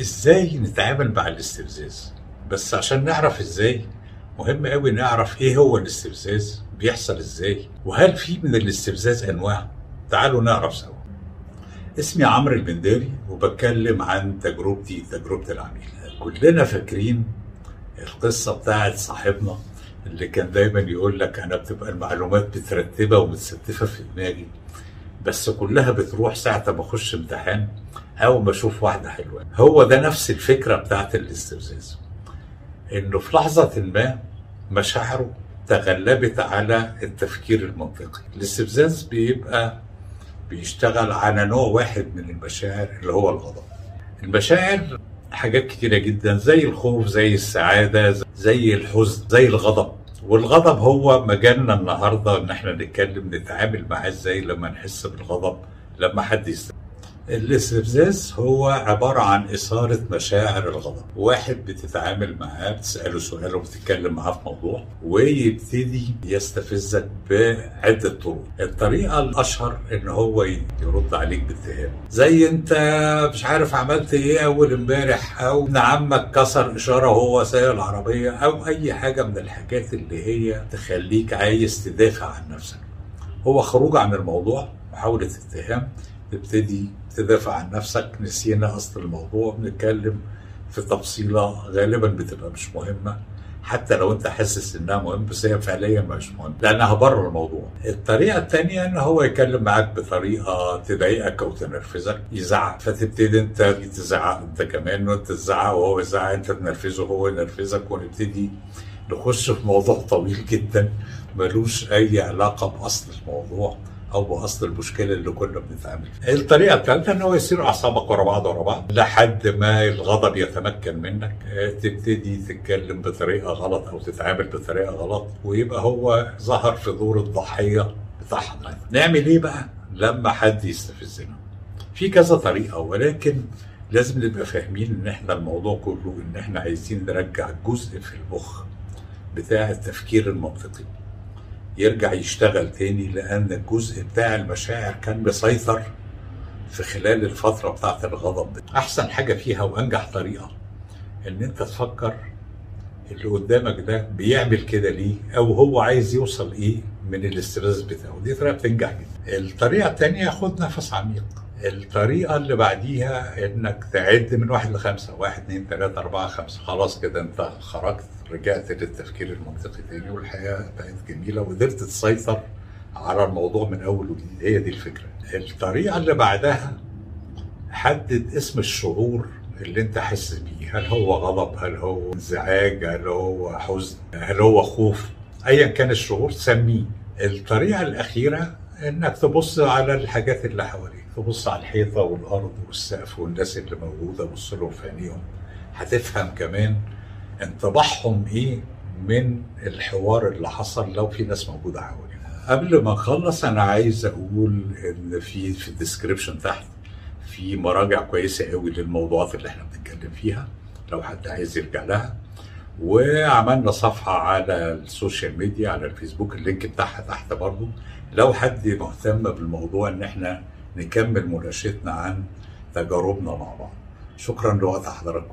إزاي نتعامل مع الاستفزاز؟ بس عشان نعرف إزاي مهم قوي نعرف إيه هو الاستفزاز بيحصل إزاي وهل في من الاستفزاز انواع؟ تعالوا نعرف سوا. اسمي عمرو البنداري وبتكلم عن تجربتي تجربة العميل. كلنا فاكرين القصة بتاعت صاحبنا اللي كان دايما يقول لك أنا بتبقى المعلومات مترتبة ومتستفة في دماغي بس كلها بتروح ساعة ما أخش امتحان أو ما أشوف واحدة حلوة. هو ده نفس الفكرة بتاعت الاستفزاز. إنه في لحظة ما مشاعره تغلبت على التفكير المنطقي. الاستفزاز بيبقى بيشتغل على نوع واحد من المشاعر اللي هو الغضب. المشاعر حاجات كتيرة جدا زي الخوف زي السعادة زي الحزن زي الغضب. والغضب هو مجالنا النهارده إن إحنا نتكلم نتعامل معاه إزاي لما نحس بالغضب لما حد يستفز الاستفزاز هو عبارة عن إثارة مشاعر الغضب. واحد بتتعامل معاه بتسأله سؤال وبتتكلم معاه في موضوع ويبتدي يستفزك بعدة طرق. الطريقة الأشهر إن هو يرد عليك باتهام زي أنت مش عارف عملت إيه أول إمبارح أو ابن عمك كسر إشارة وهو سايق العربية أو أي حاجة من الحاجات اللي هي تخليك عايز تدافع عن نفسك. هو خروج عن الموضوع محاولة اتهام تبتدي تدافع عن نفسك. نسينا أصل الموضوع بنتكلم في تفصيلة غالبا بتبقى مش مهمة. حتى لو أنت حاسس إنها مهمة بس هي فعليا مش مهمة لأنها بره الموضوع. الطريقة الثانية إن هو يتكلم معاك بطريقة تضايقك أو تنرفزك يزعق. فتبتدي أنت تزعق أنت كمان وأنت تزعق وهو يزعق أنت تنرفزه وهو ينرفزك ونبتدي نخش في موضوع طويل جدا ملوش أي علاقة بأصل الموضوع. أو بأصل المشكلة اللي كنا بنتعامل. الطريقة الثالثة إن هو يصير أعصابك ورا بعض ورا بعض لحد ما الغضب يتمكن منك تبتدي تتكلم بطريقة غلط أو تتعامل بطريقة غلط ويبقى هو ظهر في دور الضحية بتاع حضرتك. نعمل إيه بقى لما حد يستفزنا؟ في كذا طريقة ولكن لازم نبقى فاهمين إن إحنا الموضوع كله إن إحنا عايزين نرجع جزء في المخ بتاع التفكير المنطقي. يرجع يشتغل تاني لأن الجزء بتاع المشاعر كان مسيطر في خلال الفترة بتاعت الغضب أحسن حاجة فيها وأنجح طريقة إن أنت تفكر اللي قدامك ده بيعمل كده ليه أو هو عايز يوصل إيه من الاسترس بتاعه. دي طريقة بتنجح جدا. الطريقة الثانية خد نفس عميق. الطريقة اللي بعديها إنك تعد من واحد لخمسة واحد اتنين تلاتة أربعة خمسة. خلاص كده أنت خرجت رجعت للتفكير المنطقي تاني والحياة بقت جميلة وقدرت تسيطر على الموضوع من أول وجديد. هي دي الفكرة. الطريقة اللي بعدها حدد اسم الشعور اللي أنت حاسس بيه. هل هو غضب؟ هل هو انزعاج؟ هل هو حزن؟ هل هو خوف؟ ايا كان الشعور سميه. الطريقة الأخيرة إنك تبص على الحاجات اللي حواليك تبص على الحيطة والأرض والسقف والناس اللي موجودة بص لهم في عينيهم. هتفهم كمان انطباعهم إيه من الحوار اللي حصل لو في ناس موجودة حواليك. قبل ما نخلص أنا عايز أقول إن في في ال description تحت في مراجع كويسة قوي للموضوعات اللي إحنا بنتكلم فيها لو حد عايز يرجع لها. وعملنا صفحة على ال social media على الفيسبوك ال link بتاعها تحت برضو. لو حد مهتم بالموضوع إن إحنا نكمل مناقشتنا عن تجاربنا مع بعض. شكرا لوقت حضراتكم.